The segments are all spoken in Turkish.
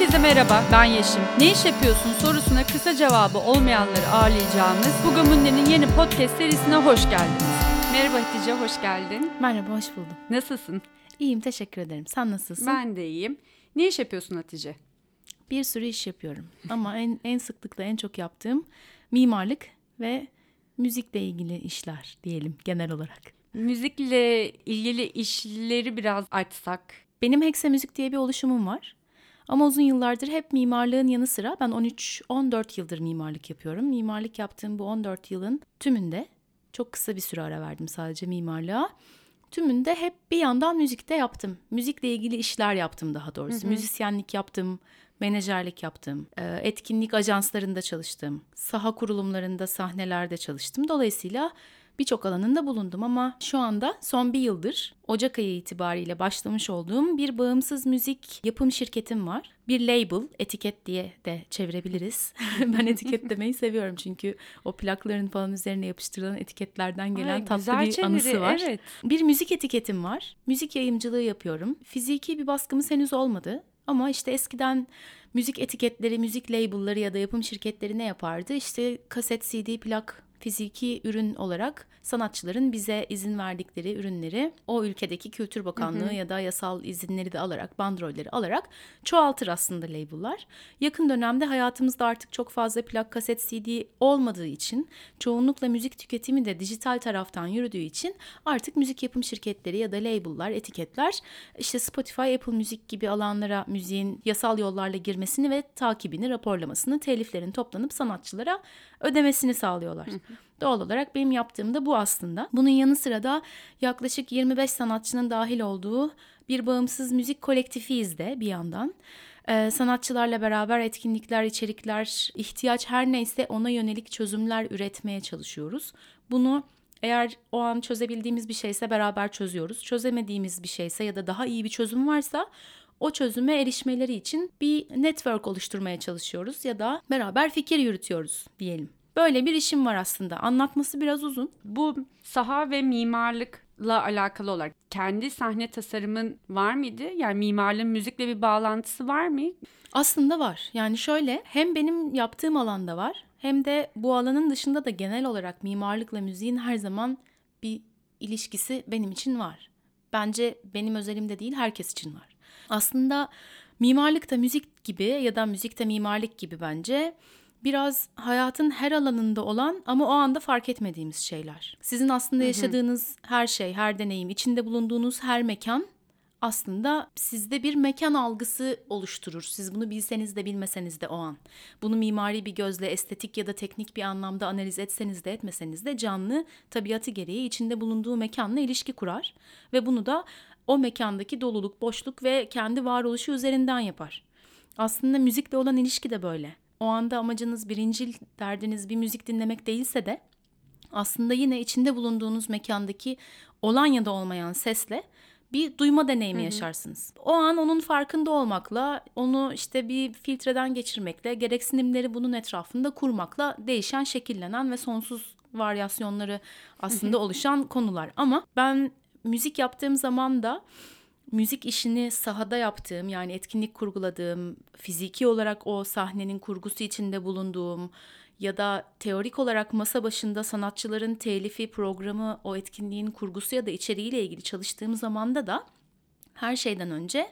Herkese merhaba, ben Yeşim. Ne iş yapıyorsun sorusuna kısa cevabı olmayanları ağırlayacağımız Bu Gamünde'nin yeni podcast serisine hoş geldiniz. Merhaba Hatice, hoş geldin. Merhaba, hoş buldum. Nasılsın? İyiyim, teşekkür ederim. Sen nasılsın? Ben de iyiyim. Ne iş yapıyorsun Hatice? Bir sürü iş yapıyorum. Ama en, en sıklıkla en çok yaptığım mimarlık ve müzikle ilgili işler diyelim genel olarak. Müzikle ilgili işleri biraz açsak. Benim Hekse Müzik diye bir oluşumum var. Ama uzun yıllardır hep mimarlığın yanı sıra ben 13-14 yıldır mimarlık yapıyorum. Mimarlık yaptığım bu 14 yılın tümünde çok kısa bir süre ara verdim sadece mimarlığa. Tümünde hep bir yandan müzikte yaptım. Müzikle ilgili işler yaptım daha doğrusu. Hı hı. Müzisyenlik yaptım, menajerlik yaptım, e, etkinlik ajanslarında çalıştım, saha kurulumlarında, sahnelerde çalıştım. Dolayısıyla birçok alanında bulundum ama şu anda son bir yıldır Ocak ayı itibariyle başlamış olduğum bir bağımsız müzik yapım şirketim var. Bir label, etiket diye de çevirebiliriz. ben etiket demeyi seviyorum çünkü o plakların falan üzerine yapıştırılan etiketlerden gelen Ay, tatlı bir çeviri, anısı var. Evet. Bir müzik etiketim var. Müzik yayımcılığı yapıyorum. Fiziki bir baskımız henüz olmadı. Ama işte eskiden müzik etiketleri, müzik labelları ya da yapım şirketleri ne yapardı? İşte kaset, CD, plak fiziki ürün olarak sanatçıların bize izin verdikleri ürünleri o ülkedeki Kültür Bakanlığı hı hı. ya da yasal izinleri de alarak, bandrolleri alarak çoğaltır aslında label'lar. Yakın dönemde hayatımızda artık çok fazla plak, kaset, CD olmadığı için çoğunlukla müzik tüketimi de dijital taraftan yürüdüğü için artık müzik yapım şirketleri ya da label'lar, etiketler işte Spotify, Apple Müzik gibi alanlara müziğin yasal yollarla girmesini ve takibini, raporlamasını, teliflerin toplanıp sanatçılara ödemesini sağlıyorlar. Hı hı. Doğal olarak benim yaptığım da bu aslında. Bunun yanı sıra da yaklaşık 25 sanatçının dahil olduğu bir bağımsız müzik kolektifiyiz de bir yandan. Ee, sanatçılarla beraber etkinlikler, içerikler, ihtiyaç her neyse ona yönelik çözümler üretmeye çalışıyoruz. Bunu eğer o an çözebildiğimiz bir şeyse beraber çözüyoruz. Çözemediğimiz bir şeyse ya da daha iyi bir çözüm varsa o çözüme erişmeleri için bir network oluşturmaya çalışıyoruz ya da beraber fikir yürütüyoruz diyelim. Böyle bir işim var aslında. Anlatması biraz uzun. Bu saha ve mimarlıkla alakalı olarak kendi sahne tasarımın var mıydı? Yani mimarlığın müzikle bir bağlantısı var mı? Aslında var. Yani şöyle hem benim yaptığım alanda var hem de bu alanın dışında da genel olarak mimarlıkla müziğin her zaman bir ilişkisi benim için var. Bence benim özelimde değil herkes için var. Aslında mimarlık da müzik gibi ya da müzik de mimarlık gibi bence biraz hayatın her alanında olan ama o anda fark etmediğimiz şeyler. Sizin aslında yaşadığınız her şey, her deneyim, içinde bulunduğunuz her mekan aslında sizde bir mekan algısı oluşturur. Siz bunu bilseniz de bilmeseniz de o an. Bunu mimari bir gözle, estetik ya da teknik bir anlamda analiz etseniz de etmeseniz de canlı tabiatı gereği içinde bulunduğu mekanla ilişki kurar ve bunu da o mekandaki doluluk, boşluk ve kendi varoluşu üzerinden yapar. Aslında müzikle olan ilişki de böyle o anda amacınız birincil derdiniz bir müzik dinlemek değilse de aslında yine içinde bulunduğunuz mekandaki olan ya da olmayan sesle bir duyma deneyimi hı hı. yaşarsınız. O an onun farkında olmakla, onu işte bir filtreden geçirmekle, gereksinimleri bunun etrafında kurmakla değişen, şekillenen ve sonsuz varyasyonları aslında oluşan konular. Ama ben müzik yaptığım zaman da müzik işini sahada yaptığım yani etkinlik kurguladığım, fiziki olarak o sahnenin kurgusu içinde bulunduğum ya da teorik olarak masa başında sanatçıların telifi, programı, o etkinliğin kurgusu ya da içeriğiyle ilgili çalıştığım zamanda da her şeyden önce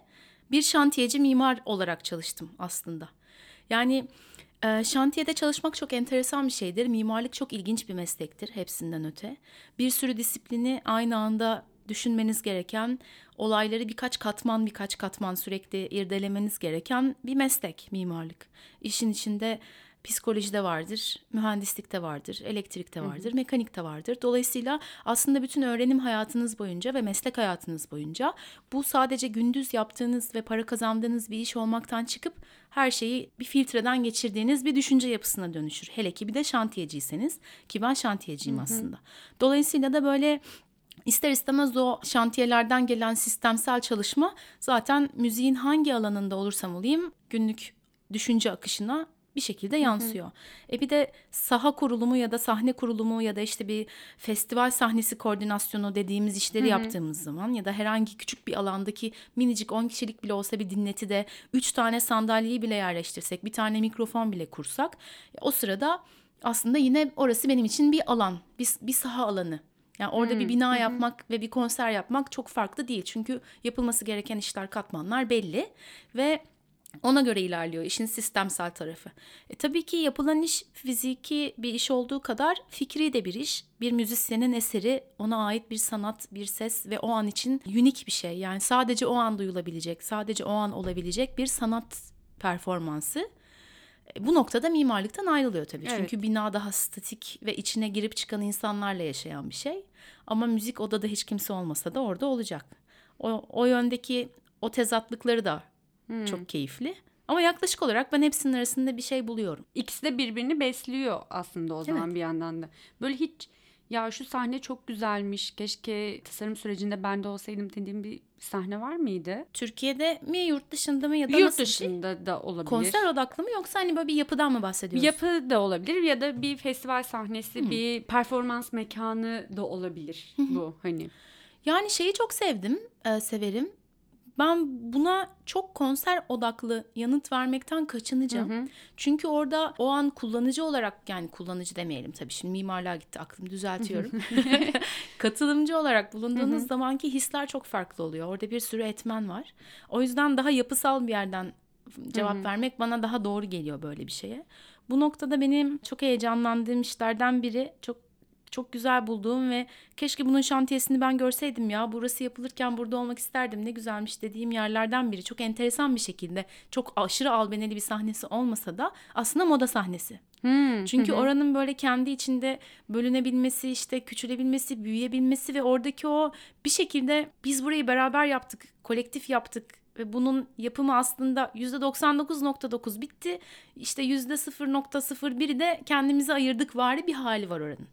bir şantiyeci mimar olarak çalıştım aslında. Yani e, şantiyede çalışmak çok enteresan bir şeydir. Mimarlık çok ilginç bir meslektir hepsinden öte. Bir sürü disiplini aynı anda düşünmeniz gereken, olayları birkaç katman birkaç katman sürekli irdelemeniz gereken bir meslek mimarlık. İşin içinde psikolojide vardır, mühendislikte vardır, elektrikte vardır, mekanikte vardır. Dolayısıyla aslında bütün öğrenim hayatınız boyunca ve meslek hayatınız boyunca bu sadece gündüz yaptığınız ve para kazandığınız bir iş olmaktan çıkıp her şeyi bir filtreden geçirdiğiniz bir düşünce yapısına dönüşür. Hele ki bir de şantiyeciyseniz ki ben şantiyeciyim aslında. Dolayısıyla da böyle İster istemez o şantiyelerden gelen sistemsel çalışma zaten müziğin hangi alanında olursam olayım günlük düşünce akışına bir şekilde yansıyor. E bir de saha kurulumu ya da sahne kurulumu ya da işte bir festival sahnesi koordinasyonu dediğimiz işleri yaptığımız zaman ya da herhangi küçük bir alandaki minicik 10 kişilik bile olsa bir dinletide 3 tane sandalyeyi bile yerleştirsek, bir tane mikrofon bile kursak o sırada aslında yine orası benim için bir alan, bir, bir saha alanı. Yani orada bir bina yapmak ve bir konser yapmak çok farklı değil. Çünkü yapılması gereken işler, katmanlar belli ve ona göre ilerliyor işin sistemsel tarafı. E, tabii ki yapılan iş fiziki bir iş olduğu kadar fikri de bir iş. Bir müzisyenin eseri ona ait bir sanat, bir ses ve o an için unik bir şey. Yani sadece o an duyulabilecek, sadece o an olabilecek bir sanat performansı. E, Bu noktada mimarlıktan ayrılıyor tabii. Evet. Çünkü bina daha statik ve içine girip çıkan insanlarla yaşayan bir şey. Ama müzik odada hiç kimse olmasa da orada olacak. O, o yöndeki o tezatlıkları da çok keyifli. Ama yaklaşık olarak ben hepsinin arasında bir şey buluyorum. İkisi de birbirini besliyor aslında o zaman Evet. bir yandan da. Böyle hiç ya şu sahne çok güzelmiş. Keşke tasarım sürecinde ben de olsaydım dediğim bir sahne var mıydı? Türkiye'de mi yurt dışında mı ya da Yurt nasıl şey? dışında da olabilir. Konser odaklı mı yoksa hani böyle bir yapıdan mı bahsediyoruz? yapı da olabilir ya da bir festival sahnesi, bir performans mekanı da olabilir bu hani. Yani şeyi çok sevdim, e, severim. Ben buna çok konser odaklı yanıt vermekten kaçınacağım. Çünkü orada o an kullanıcı olarak yani kullanıcı demeyelim tabii şimdi mimarlığa gitti aklım düzeltiyorum. Katılımcı olarak bulunduğunuz zamanki hisler çok farklı oluyor. Orada bir sürü etmen var. O yüzden daha yapısal bir yerden cevap vermek bana daha doğru geliyor böyle bir şeye. Bu noktada benim çok heyecanlandığım işlerden biri çok çok güzel bulduğum ve keşke bunun şantiyesini ben görseydim ya burası yapılırken burada olmak isterdim ne güzelmiş dediğim yerlerden biri. Çok enteresan bir şekilde çok aşırı albeneli bir sahnesi olmasa da aslında moda sahnesi. Çünkü oranın böyle kendi içinde bölünebilmesi, işte küçülebilmesi, büyüyebilmesi ve oradaki o bir şekilde biz burayı beraber yaptık, kolektif yaptık ve bunun yapımı aslında %99.9 bitti. İşte %0.01'i de kendimize ayırdık vari bir hali var oranın.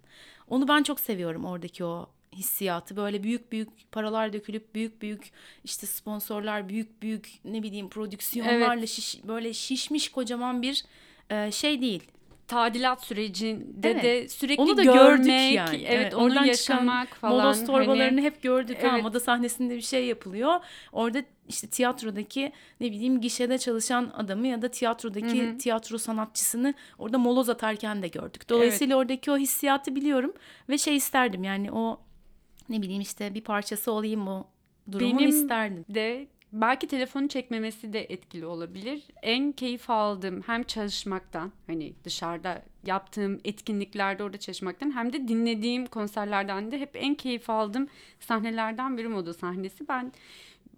Onu ben çok seviyorum oradaki o hissiyatı. Böyle büyük büyük paralar dökülüp büyük büyük işte sponsorlar, büyük büyük ne bileyim prodüksiyonlarla şiş, böyle şişmiş kocaman bir e, şey değil. Tadilat sürecinde Evet. de sürekli Onu da görmek, gördük yani. evet, onu oradan yaşamak çıkan falan. Moloz torbalarını hani, hep gördük. Ha, Evet. moda sahnesinde bir şey yapılıyor. Orada işte tiyatrodaki ne bileyim gişede çalışan adamı ya da tiyatrodaki tiyatro sanatçısını orada moloz atarken de gördük. Dolayısıyla oradaki o hissiyatı biliyorum ve şey isterdim yani o ne bileyim işte bir parçası olayım o durumun Benim isterdim. de belki telefonu çekmemesi de etkili olabilir. En keyif aldığım hem çalışmaktan hani dışarıda yaptığım etkinliklerde orada çalışmaktan hem de dinlediğim konserlerden de hep en keyif aldığım sahnelerden biri moda sahnesi. Ben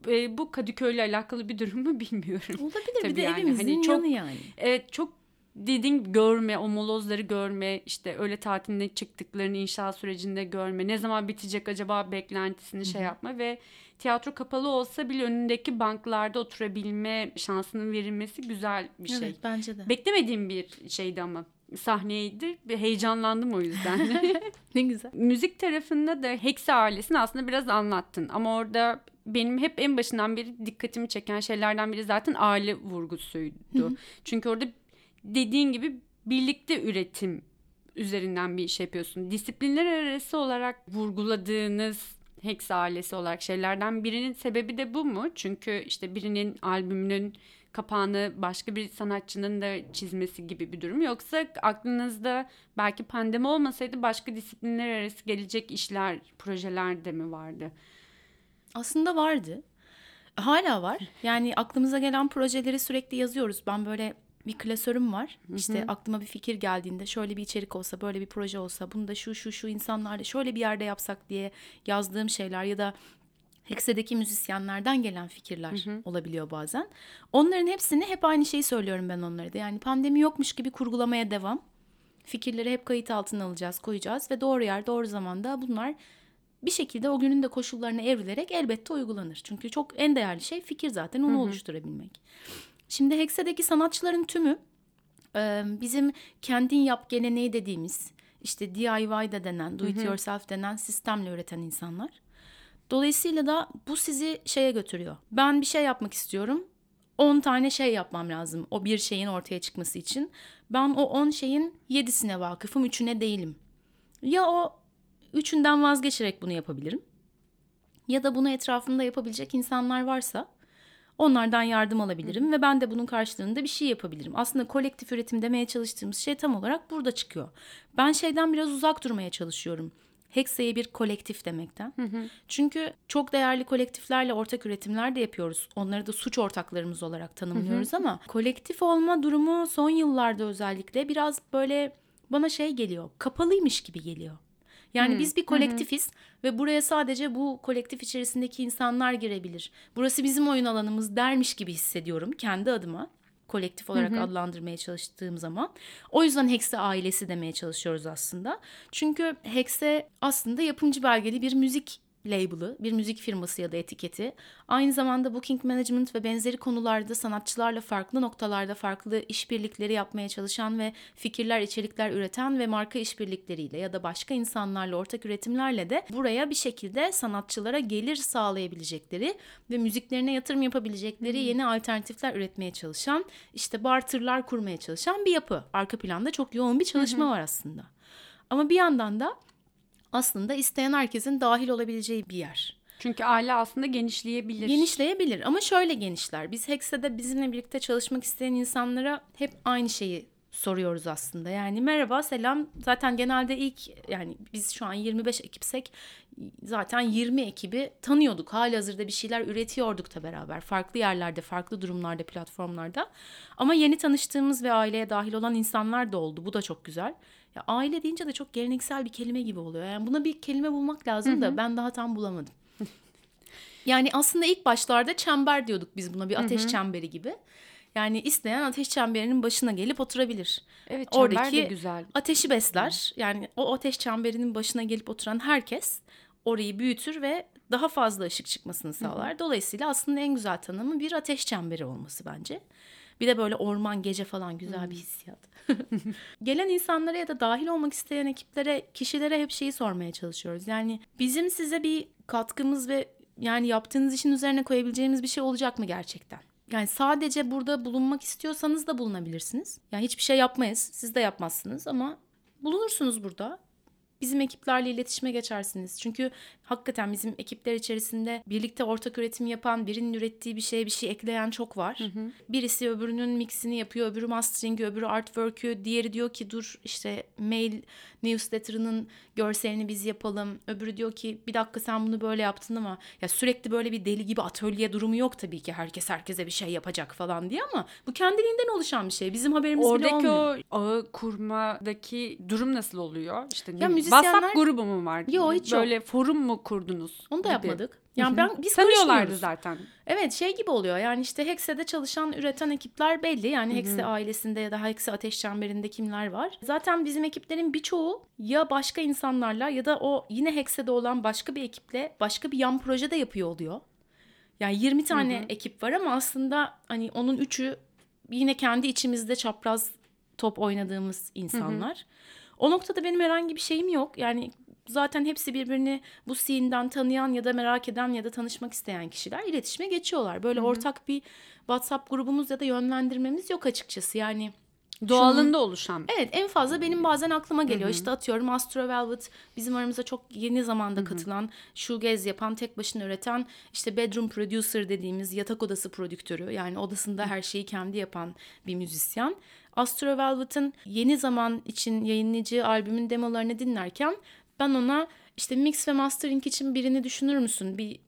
e, bu Kadıköy'le alakalı bir durum mu bilmiyorum. Olabilir Tabii bir de yani, evimizin hani çok- yanı yani. Evet çok dediğin görme, o molozları görme, işte öyle tatiline çıktıklarını inşaat sürecinde görme, ne zaman bitecek acaba beklentisini şey yapma ve tiyatro kapalı olsa bile önündeki banklarda oturabilme şansının verilmesi güzel bir şey. Evet bence de. Beklemediğim bir şeydi ama sahneydi. Heyecanlandım o yüzden. ne güzel. Müzik tarafında da Hexe ailesini aslında biraz anlattın ama orada benim hep en başından beri dikkatimi çeken şeylerden biri zaten aile vurgusuydu. Çünkü orada dediğin gibi birlikte üretim üzerinden bir iş yapıyorsun. Disiplinler arası olarak vurguladığınız Hex ailesi olarak şeylerden birinin sebebi de bu mu? Çünkü işte birinin albümünün kapağını başka bir sanatçının da çizmesi gibi bir durum. Yoksa aklınızda belki pandemi olmasaydı başka disiplinler arası gelecek işler, projeler de mi vardı? Aslında vardı. Hala var. Yani aklımıza gelen projeleri sürekli yazıyoruz. Ben böyle bir klasörüm var. İşte aklıma bir fikir geldiğinde şöyle bir içerik olsa, böyle bir proje olsa, bunu da şu şu şu insanlarla şöyle bir yerde yapsak diye yazdığım şeyler ya da Hekse'deki müzisyenlerden gelen fikirler olabiliyor bazen. Onların hepsini hep aynı şeyi söylüyorum ben onlara da. Yani pandemi yokmuş gibi kurgulamaya devam. Fikirleri hep kayıt altına alacağız, koyacağız ve doğru yer, doğru zamanda bunlar bir şekilde o günün de koşullarına evrilerek elbette uygulanır. Çünkü çok en değerli şey fikir zaten onu oluşturabilmek. Şimdi Hekse'deki sanatçıların tümü bizim kendin yap geleneği dediğimiz işte DIY de denen, do it yourself denen sistemle üreten insanlar. Dolayısıyla da bu sizi şeye götürüyor. Ben bir şey yapmak istiyorum. 10 tane şey yapmam lazım o bir şeyin ortaya çıkması için. Ben o 10 şeyin 7'sine vakıfım, 3'üne değilim. Ya o üçünden vazgeçerek bunu yapabilirim. Ya da bunu etrafımda yapabilecek insanlar varsa onlardan yardım alabilirim ve ben de bunun karşılığında bir şey yapabilirim. Aslında kolektif üretim demeye çalıştığımız şey tam olarak burada çıkıyor. Ben şeyden biraz uzak durmaya çalışıyorum. Hexa'ya bir kolektif demekten. Hı hı. Çünkü çok değerli kolektiflerle ortak üretimler de yapıyoruz. Onları da suç ortaklarımız olarak tanımlıyoruz hı hı. ama kolektif olma durumu son yıllarda özellikle biraz böyle bana şey geliyor. Kapalıymış gibi geliyor. Yani hmm. biz bir kolektifiz hmm. ve buraya sadece bu kolektif içerisindeki insanlar girebilir. Burası bizim oyun alanımız dermiş gibi hissediyorum kendi adıma. Kolektif olarak hı adlandırmaya çalıştığım zaman. O yüzden Hexe ailesi demeye çalışıyoruz aslında. Çünkü Hexe aslında yapımcı belgeli bir müzik label'ı, bir müzik firması ya da etiketi. Aynı zamanda booking management ve benzeri konularda sanatçılarla farklı noktalarda farklı işbirlikleri yapmaya çalışan ve fikirler, içerikler üreten ve marka işbirlikleriyle ya da başka insanlarla ortak üretimlerle de buraya bir şekilde sanatçılara gelir sağlayabilecekleri ve müziklerine yatırım yapabilecekleri yeni alternatifler üretmeye çalışan, işte barterlar kurmaya çalışan bir yapı. Arka planda çok yoğun bir çalışma var aslında. Ama bir yandan da aslında isteyen herkesin dahil olabileceği bir yer. Çünkü aile aslında genişleyebilir. Genişleyebilir ama şöyle genişler. Biz Hexe'de bizimle birlikte çalışmak isteyen insanlara hep aynı şeyi soruyoruz aslında. Yani merhaba, selam. Zaten genelde ilk yani biz şu an 25 ekipsek zaten 20 ekibi tanıyorduk. Hali hazırda bir şeyler üretiyorduk da beraber. Farklı yerlerde, farklı durumlarda, platformlarda. Ama yeni tanıştığımız ve aileye dahil olan insanlar da oldu. Bu da çok güzel. Ya aile deyince de çok geleneksel bir kelime gibi oluyor. Yani buna bir kelime bulmak lazım da ben daha tam bulamadım. yani aslında ilk başlarda çember diyorduk biz buna bir ateş çemberi gibi. Yani isteyen ateş çemberinin başına gelip oturabilir. Evet çember Oradaki de güzel. ateşi besler. Yani o ateş çemberinin başına gelip oturan herkes orayı büyütür ve daha fazla ışık çıkmasını sağlar. Dolayısıyla aslında en güzel tanımı bir ateş çemberi olması bence. Bir de böyle orman gece falan güzel hmm. bir hissiyat. Gelen insanlara ya da dahil olmak isteyen ekiplere, kişilere hep şeyi sormaya çalışıyoruz. Yani bizim size bir katkımız ve yani yaptığınız işin üzerine koyabileceğimiz bir şey olacak mı gerçekten? Yani sadece burada bulunmak istiyorsanız da bulunabilirsiniz. Yani hiçbir şey yapmayız. Siz de yapmazsınız ama bulunursunuz burada bizim ekiplerle iletişime geçersiniz. Çünkü hakikaten bizim ekipler içerisinde birlikte ortak üretim yapan, birinin ürettiği bir şeye bir şey ekleyen çok var. Hı hı. Birisi öbürünün mixini yapıyor, öbürü mastering'i, öbürü artwork'ü, diğeri diyor ki dur işte mail newsletter'ının görselini biz yapalım. Öbürü diyor ki bir dakika sen bunu böyle yaptın ama ya sürekli böyle bir deli gibi atölye durumu yok tabii ki. Herkes herkese bir şey yapacak falan diye ama bu kendiliğinden oluşan bir şey. Bizim haberimiz Oradaki bile olmuyor. Oradaki o ağı kurmadaki durum nasıl oluyor? İşte ya müzisyenler... WhatsApp grubu mu var? Yok hiç Böyle yok. forum mu kurdunuz? Onu da gibi. yapmadık. Yani ben biz tanıyorlardı zaten. Evet şey gibi oluyor. Yani işte Hexe'de çalışan, üreten ekipler belli. Yani Hexe ailesinde ya da Hexe Ateş Çemberi'nde kimler var? Zaten bizim ekiplerin birçoğu ya başka insanlarla ya da o yine Hexe'de olan başka bir ekiple başka bir yan proje de yapıyor oluyor. Yani 20 tane Hı-hı. ekip var ama aslında hani onun üçü yine kendi içimizde çapraz top oynadığımız insanlar. Hı-hı. O noktada benim herhangi bir şeyim yok. Yani zaten hepsi birbirini bu scene'den tanıyan ya da merak eden ya da tanışmak isteyen kişiler iletişime geçiyorlar. Böyle Hı-hı. ortak bir WhatsApp grubumuz ya da yönlendirmemiz yok açıkçası. Yani Doğalında Şunun, oluşan. Evet en fazla benim bazen aklıma geliyor. Hı-hı. İşte atıyorum Astro Velvet bizim aramıza çok yeni zamanda Hı-hı. katılan, shoegaze yapan, tek başına üreten işte bedroom producer dediğimiz yatak odası prodüktörü. Yani odasında her şeyi kendi yapan bir müzisyen. Astro Velvet'ın yeni zaman için yayınlayacağı albümün demolarını dinlerken ben ona işte mix ve mastering için birini düşünür müsün? Bir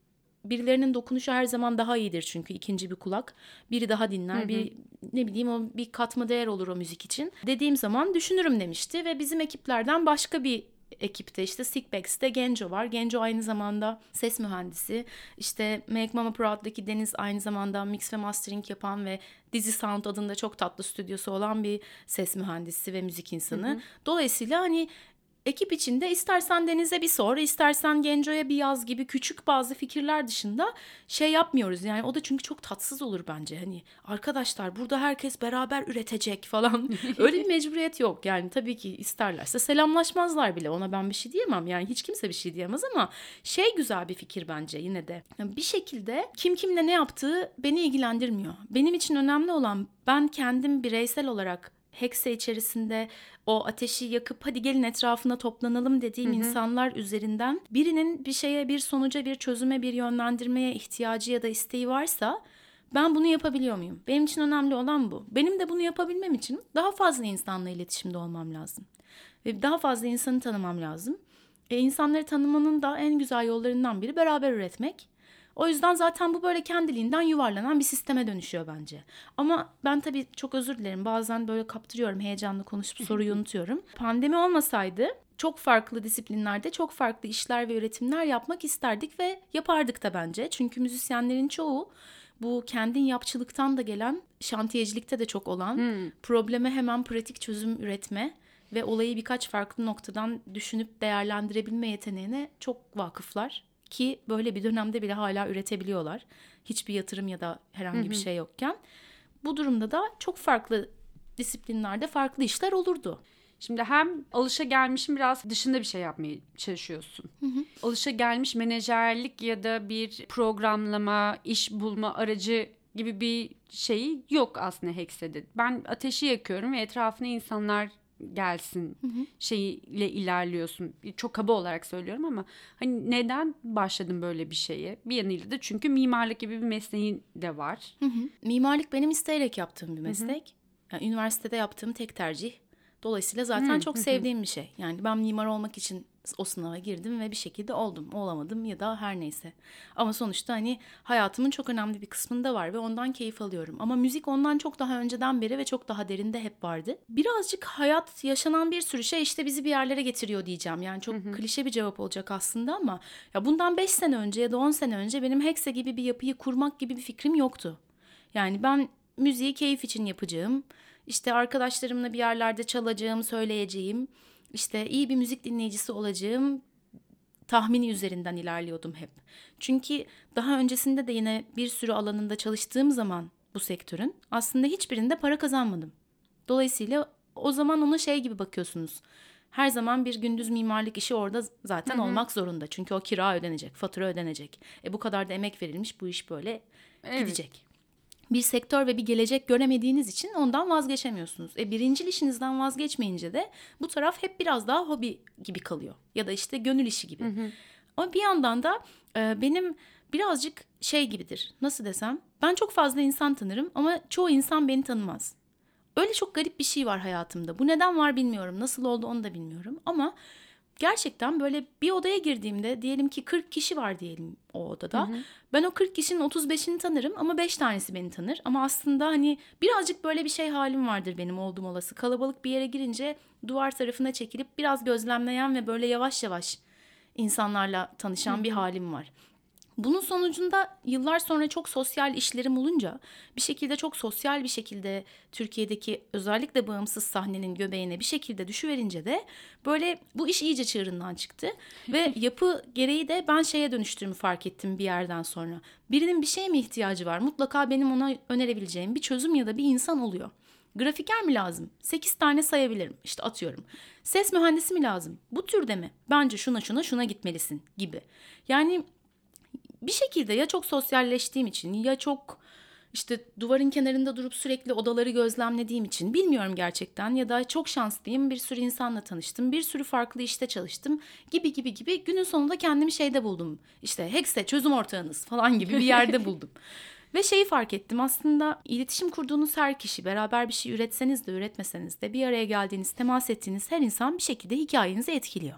birilerinin dokunuşu her zaman daha iyidir çünkü ikinci bir kulak. Biri daha dinler, hı hı. bir ne bileyim o bir katma değer olur o müzik için. Dediğim zaman düşünürüm demişti ve bizim ekiplerden başka bir ekipte işte Sickbacks'te Genco var. Genco aynı zamanda ses mühendisi. İşte Make Mama Proud'daki Deniz aynı zamanda mix ve mastering yapan ve Dizi Sound adında çok tatlı stüdyosu olan bir ses mühendisi ve müzik insanı. Hı hı. Dolayısıyla hani ekip içinde istersen Deniz'e bir sor, istersen Genco'ya bir yaz gibi küçük bazı fikirler dışında şey yapmıyoruz. Yani o da çünkü çok tatsız olur bence. Hani arkadaşlar burada herkes beraber üretecek falan. Öyle bir mecburiyet yok. Yani tabii ki isterlerse selamlaşmazlar bile. Ona ben bir şey diyemem. Yani hiç kimse bir şey diyemez ama şey güzel bir fikir bence yine de. Yani bir şekilde kim kimle ne yaptığı beni ilgilendirmiyor. Benim için önemli olan ben kendim bireysel olarak Hexe içerisinde o ateşi yakıp hadi gelin etrafına toplanalım dediğim hı hı. insanlar üzerinden birinin bir şeye, bir sonuca, bir çözüme, bir yönlendirmeye ihtiyacı ya da isteği varsa ben bunu yapabiliyor muyum? Benim için önemli olan bu. Benim de bunu yapabilmem için daha fazla insanla iletişimde olmam lazım. Ve daha fazla insanı tanımam lazım. E, insanları tanımanın da en güzel yollarından biri beraber üretmek. O yüzden zaten bu böyle kendiliğinden yuvarlanan bir sisteme dönüşüyor bence. Ama ben tabii çok özür dilerim. Bazen böyle kaptırıyorum, heyecanlı konuşup soruyu unutuyorum. Pandemi olmasaydı çok farklı disiplinlerde çok farklı işler ve üretimler yapmak isterdik ve yapardık da bence. Çünkü müzisyenlerin çoğu bu kendin yapçılıktan da gelen şantiyecilikte de çok olan hmm. probleme hemen pratik çözüm üretme ve olayı birkaç farklı noktadan düşünüp değerlendirebilme yeteneğine çok vakıflar. Ki böyle bir dönemde bile hala üretebiliyorlar. Hiçbir yatırım ya da herhangi bir şey yokken. Bu durumda da çok farklı disiplinlerde farklı işler olurdu. Şimdi hem alışa gelmişin biraz dışında bir şey yapmaya çalışıyorsun. Hı hı. Alışa gelmiş menajerlik ya da bir programlama, iş bulma aracı gibi bir şey yok aslında Hex'te. Ben ateşi yakıyorum ve etrafına insanlar gelsin hı hı. şeyiyle ilerliyorsun. Çok kaba olarak söylüyorum ama hani neden başladın böyle bir şeye? Bir yanıyla da çünkü mimarlık gibi bir mesleğin de var. Hı hı. Mimarlık benim isteyerek yaptığım bir meslek. Hı hı. Yani üniversitede yaptığım tek tercih. Dolayısıyla zaten hı, çok hı, sevdiğim bir şey. Yani ben mimar olmak için o sınava girdim ve bir şekilde oldum. Olamadım ya da her neyse. Ama sonuçta hani hayatımın çok önemli bir kısmında var ve ondan keyif alıyorum. Ama müzik ondan çok daha önceden beri ve çok daha derinde hep vardı. Birazcık hayat yaşanan bir sürü şey işte bizi bir yerlere getiriyor diyeceğim. Yani çok hı hı. klişe bir cevap olacak aslında ama ya bundan 5 sene önce ya da 10 sene önce benim Hexe gibi bir yapıyı kurmak gibi bir fikrim yoktu. Yani ben müziği keyif için yapacağım. İşte arkadaşlarımla bir yerlerde çalacağım, söyleyeceğim işte iyi bir müzik dinleyicisi olacağım tahmini üzerinden ilerliyordum hep. Çünkü daha öncesinde de yine bir sürü alanında çalıştığım zaman bu sektörün aslında hiçbirinde para kazanmadım. Dolayısıyla o zaman ona şey gibi bakıyorsunuz. Her zaman bir gündüz mimarlık işi orada zaten Hı-hı. olmak zorunda. Çünkü o kira ödenecek, fatura ödenecek. E bu kadar da emek verilmiş bu iş böyle evet. gidecek bir sektör ve bir gelecek göremediğiniz için ondan vazgeçemiyorsunuz. E birincil işinizden vazgeçmeyince de bu taraf hep biraz daha hobi gibi kalıyor. Ya da işte gönül işi gibi. Hı hı. Ama bir yandan da e, benim birazcık şey gibidir. Nasıl desem? Ben çok fazla insan tanırım ama çoğu insan beni tanımaz. Öyle çok garip bir şey var hayatımda. Bu neden var bilmiyorum. Nasıl oldu onu da bilmiyorum. Ama gerçekten böyle bir odaya girdiğimde diyelim ki 40 kişi var diyelim o odada. Hı hı. Ben o 40 kişinin 35'ini tanırım ama 5 tanesi beni tanır. Ama aslında hani birazcık böyle bir şey halim vardır benim oldum olası. Kalabalık bir yere girince duvar tarafına çekilip biraz gözlemleyen ve böyle yavaş yavaş insanlarla tanışan hı hı. bir halim var. Bunun sonucunda yıllar sonra çok sosyal işlerim olunca bir şekilde çok sosyal bir şekilde Türkiye'deki özellikle bağımsız sahnenin göbeğine bir şekilde düşüverince de böyle bu iş iyice çığırından çıktı. Ve yapı gereği de ben şeye dönüştüğümü fark ettim bir yerden sonra. Birinin bir şeye mi ihtiyacı var? Mutlaka benim ona önerebileceğim bir çözüm ya da bir insan oluyor. Grafiker mi lazım? 8 tane sayabilirim. İşte atıyorum. Ses mühendisi mi lazım? Bu türde mi? Bence şuna şuna şuna gitmelisin gibi. Yani bir şekilde ya çok sosyalleştiğim için ya çok işte duvarın kenarında durup sürekli odaları gözlemlediğim için bilmiyorum gerçekten ya da çok şanslıyım bir sürü insanla tanıştım bir sürü farklı işte çalıştım gibi gibi gibi günün sonunda kendimi şeyde buldum işte Hex'e çözüm ortağınız falan gibi bir yerde buldum. Ve şeyi fark ettim aslında iletişim kurduğunuz her kişi beraber bir şey üretseniz de üretmeseniz de bir araya geldiğiniz temas ettiğiniz her insan bir şekilde hikayenizi etkiliyor.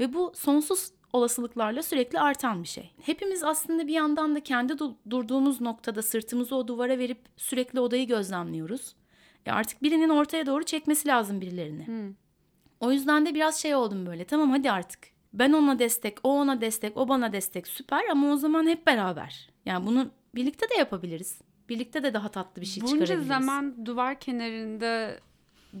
Ve bu sonsuz olasılıklarla sürekli artan bir şey. Hepimiz aslında bir yandan da kendi durduğumuz noktada sırtımızı o duvara verip sürekli odayı gözlemliyoruz. E artık birinin ortaya doğru çekmesi lazım birilerini. Hmm. O yüzden de biraz şey oldum böyle. Tamam hadi artık. Ben ona destek, o ona destek, o bana destek süper ama o zaman hep beraber. Yani bunu birlikte de yapabiliriz. Birlikte de daha tatlı bir şey Bunca çıkarabiliriz. Bunca zaman duvar kenarında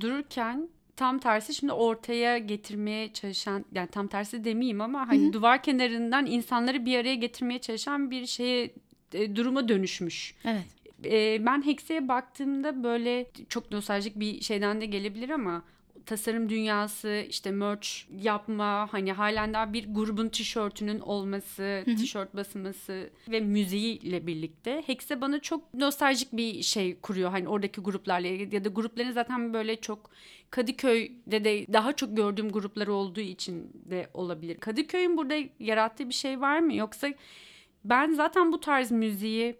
dururken tam tersi şimdi ortaya getirmeye çalışan yani tam tersi demeyeyim ama hani Hı-hı. duvar kenarından insanları bir araya getirmeye çalışan bir şeye e, duruma dönüşmüş. Evet. E, ben Hex'e baktığımda böyle çok nostaljik bir şeyden de gelebilir ama tasarım dünyası işte merch yapma hani halen daha bir grubun tişörtünün olması, tişört basılması ve müziğiyle birlikte Hexe bana çok nostaljik bir şey kuruyor. Hani oradaki gruplarla ya da grupların zaten böyle çok Kadıköy'de de daha çok gördüğüm grupları olduğu için de olabilir. Kadıköy'ün burada yarattığı bir şey var mı? Yoksa ben zaten bu tarz müziği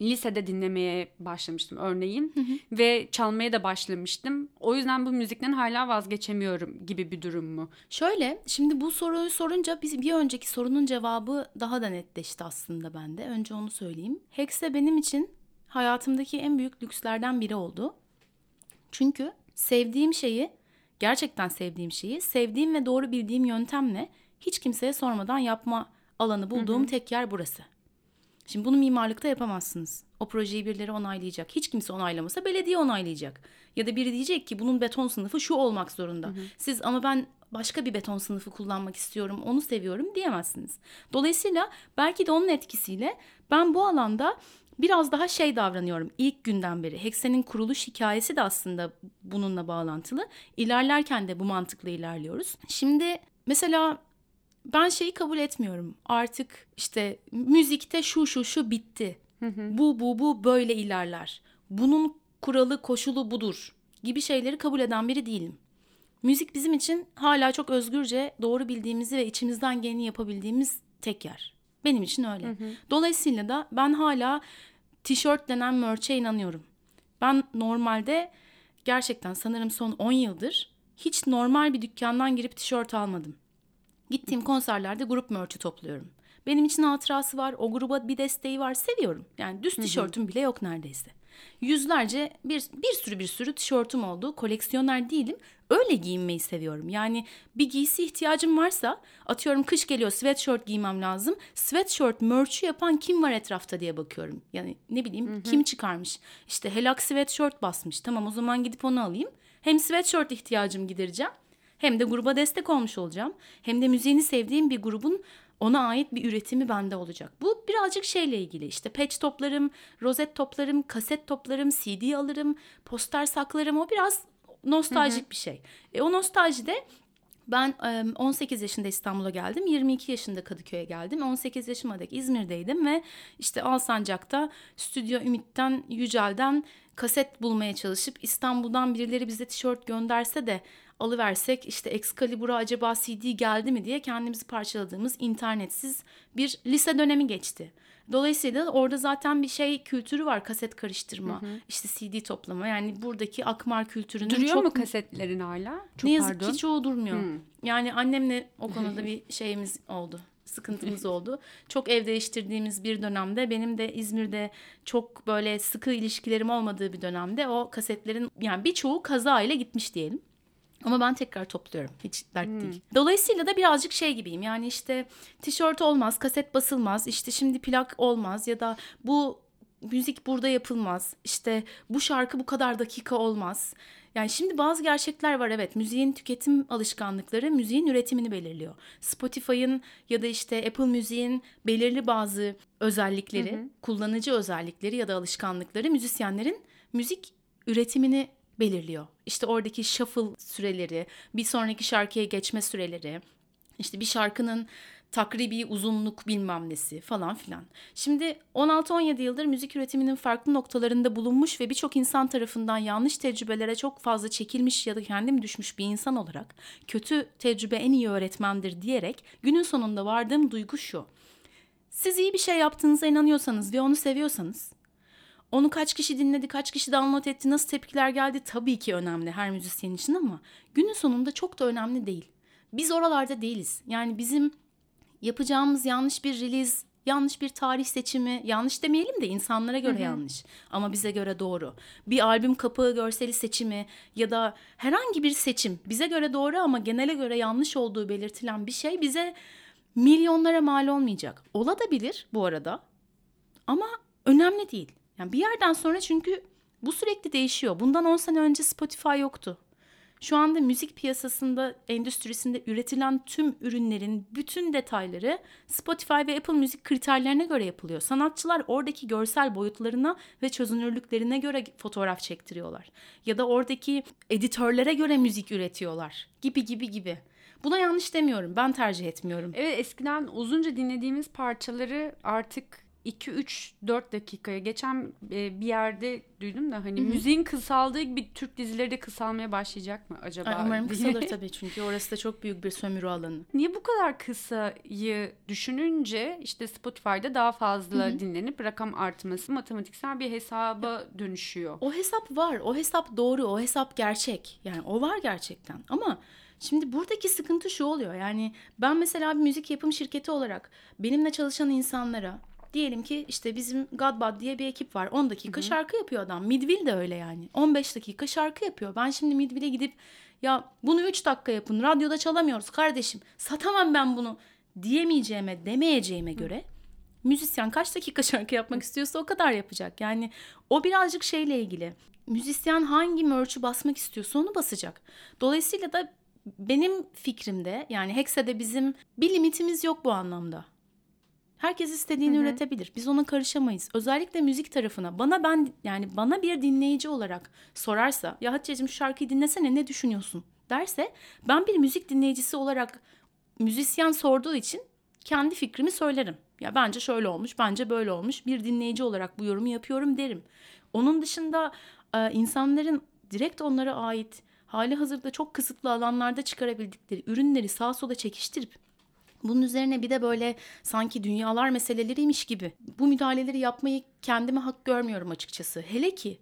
lisede dinlemeye başlamıştım örneğin hı hı. ve çalmaya da başlamıştım. O yüzden bu müzikten hala vazgeçemiyorum gibi bir durum mu? Şöyle şimdi bu soruyu sorunca biz bir önceki sorunun cevabı daha da netleşti aslında bende. Önce onu söyleyeyim. Hexe benim için hayatımdaki en büyük lükslerden biri oldu. Çünkü sevdiğim şeyi, gerçekten sevdiğim şeyi, sevdiğim ve doğru bildiğim yöntemle hiç kimseye sormadan yapma alanı bulduğum hı hı. tek yer burası. Şimdi bunu mimarlıkta yapamazsınız. O projeyi birileri onaylayacak. Hiç kimse onaylamasa belediye onaylayacak. Ya da biri diyecek ki bunun beton sınıfı şu olmak zorunda. Hı hı. Siz ama ben başka bir beton sınıfı kullanmak istiyorum, onu seviyorum diyemezsiniz. Dolayısıyla belki de onun etkisiyle ben bu alanda biraz daha şey davranıyorum ilk günden beri. Heksen'in kuruluş hikayesi de aslında bununla bağlantılı. İlerlerken de bu mantıkla ilerliyoruz. Şimdi mesela ben şeyi kabul etmiyorum. Artık işte müzikte şu şu şu bitti. Hı hı. Bu bu bu böyle ilerler. Bunun kuralı koşulu budur gibi şeyleri kabul eden biri değilim. Müzik bizim için hala çok özgürce doğru bildiğimizi ve içimizden geleni yapabildiğimiz tek yer. Benim için öyle. Hı hı. Dolayısıyla da ben hala tişört denen merch'e inanıyorum. Ben normalde gerçekten sanırım son 10 yıldır hiç normal bir dükkandan girip tişört almadım. Gittiğim konserlerde grup merch'i topluyorum. Benim için hatırası var, o gruba bir desteği var, seviyorum. Yani düz tişörtüm bile yok neredeyse. Yüzlerce bir, bir sürü bir sürü tişörtüm oldu. Koleksiyoner değilim. Öyle giyinmeyi seviyorum. Yani bir giysi ihtiyacım varsa atıyorum kış geliyor sweatshirt giymem lazım. Sweatshirt merch'ü yapan kim var etrafta diye bakıyorum. Yani ne bileyim hı hı. kim çıkarmış. İşte helak sweatshirt basmış. Tamam o zaman gidip onu alayım. Hem sweatshirt ihtiyacımı gidereceğim hem de gruba destek olmuş olacağım. Hem de müziğini sevdiğim bir grubun ona ait bir üretimi bende olacak. Bu birazcık şeyle ilgili işte patch toplarım, rozet toplarım, kaset toplarım, CD alırım, poster saklarım. O biraz nostaljik hı hı. bir şey. E, o nostaljide ben 18 yaşında İstanbul'a geldim. 22 yaşında Kadıköy'e geldim. 18 yaşıma dek İzmir'deydim ve işte Alsancak'ta Stüdyo Ümit'ten, Yücel'den kaset bulmaya çalışıp İstanbul'dan birileri bize tişört gönderse de alıversek işte Excalibur'a acaba CD geldi mi diye kendimizi parçaladığımız internetsiz bir lise dönemi geçti. Dolayısıyla orada zaten bir şey kültürü var kaset karıştırma, hı hı. işte CD toplama yani buradaki akmar kültürünün Duruyor çok... mu kasetlerin hala? Çok ne yazık pardon. ki çoğu durmuyor. Hı. Yani annemle o konuda bir şeyimiz oldu sıkıntımız oldu. Çok ev değiştirdiğimiz bir dönemde benim de İzmir'de çok böyle sıkı ilişkilerim olmadığı bir dönemde o kasetlerin yani birçoğu kaza ile gitmiş diyelim. Ama ben tekrar topluyorum. Hiç dert hmm. değil. Dolayısıyla da birazcık şey gibiyim. Yani işte tişört olmaz, kaset basılmaz, işte şimdi plak olmaz ya da bu müzik burada yapılmaz. İşte bu şarkı bu kadar dakika olmaz. Yani şimdi bazı gerçekler var evet. Müziğin tüketim alışkanlıkları müziğin üretimini belirliyor. Spotify'ın ya da işte Apple Müziğin belirli bazı özellikleri, hı hı. kullanıcı özellikleri ya da alışkanlıkları müzisyenlerin müzik üretimini belirliyor. İşte oradaki shuffle süreleri, bir sonraki şarkıya geçme süreleri, işte bir şarkının takribi uzunluk bilmem nesi falan filan. Şimdi 16-17 yıldır müzik üretiminin farklı noktalarında bulunmuş ve birçok insan tarafından yanlış tecrübelere çok fazla çekilmiş ya da kendim düşmüş bir insan olarak kötü tecrübe en iyi öğretmendir diyerek günün sonunda vardığım duygu şu. Siz iyi bir şey yaptığınıza inanıyorsanız ve onu seviyorsanız onu kaç kişi dinledi, kaç kişi download etti, nasıl tepkiler geldi tabii ki önemli her müzisyen için ama günün sonunda çok da önemli değil. Biz oralarda değiliz. Yani bizim yapacağımız yanlış bir release, yanlış bir tarih seçimi, yanlış demeyelim de insanlara göre Hı-hı. yanlış ama bize göre doğru. Bir albüm kapağı görseli seçimi ya da herhangi bir seçim bize göre doğru ama genele göre yanlış olduğu belirtilen bir şey bize milyonlara mal olmayacak. Ola da bilir bu arada ama önemli değil. Yani bir yerden sonra çünkü bu sürekli değişiyor. Bundan 10 sene önce Spotify yoktu. Şu anda müzik piyasasında, endüstrisinde üretilen tüm ürünlerin bütün detayları Spotify ve Apple Müzik kriterlerine göre yapılıyor. Sanatçılar oradaki görsel boyutlarına ve çözünürlüklerine göre fotoğraf çektiriyorlar. Ya da oradaki editörlere göre müzik üretiyorlar gibi gibi gibi. Buna yanlış demiyorum. Ben tercih etmiyorum. Evet eskiden uzunca dinlediğimiz parçaları artık 2 3 4 dakikaya geçen e, bir yerde duydum da hani Hı-hı. müziğin kısaldığı gibi Türk dizileri de kısalmaya başlayacak mı acaba? Ay, umarım kısalır tabii çünkü orası da çok büyük bir sömürü alanı. Niye bu kadar kısayı düşününce işte Spotify'da daha fazla Hı-hı. dinlenip rakam artması matematiksel bir hesaba dönüşüyor. O hesap var. O hesap doğru. O hesap gerçek. Yani o var gerçekten. Ama Şimdi buradaki sıkıntı şu oluyor. Yani ben mesela bir müzik yapım şirketi olarak benimle çalışan insanlara Diyelim ki işte bizim Godbad diye bir ekip var. 10 dakika Hı-hı. şarkı yapıyor adam. Midville de öyle yani. 15 dakika şarkı yapıyor. Ben şimdi Midville'e gidip ya bunu 3 dakika yapın. Radyoda çalamıyoruz kardeşim. Satamam ben bunu diyemeyeceğime, demeyeceğime göre müzisyen kaç dakika şarkı yapmak istiyorsa o kadar yapacak. Yani o birazcık şeyle ilgili. Müzisyen hangi merch'ü basmak istiyorsa onu basacak. Dolayısıyla da benim fikrimde yani Hexe'de bizim bir limitimiz yok bu anlamda. Herkes istediğini Hı-hı. üretebilir. Biz ona karışamayız. Özellikle müzik tarafına. Bana ben yani bana bir dinleyici olarak sorarsa ya Hatice'cim şu şarkıyı dinlesene ne düşünüyorsun derse ben bir müzik dinleyicisi olarak müzisyen sorduğu için kendi fikrimi söylerim. Ya bence şöyle olmuş, bence böyle olmuş. Bir dinleyici olarak bu yorumu yapıyorum derim. Onun dışında e, insanların direkt onlara ait hali hazırda çok kısıtlı alanlarda çıkarabildikleri ürünleri sağa sola çekiştirip bunun üzerine bir de böyle sanki dünyalar meseleleriymiş gibi bu müdahaleleri yapmayı kendime hak görmüyorum açıkçası. Hele ki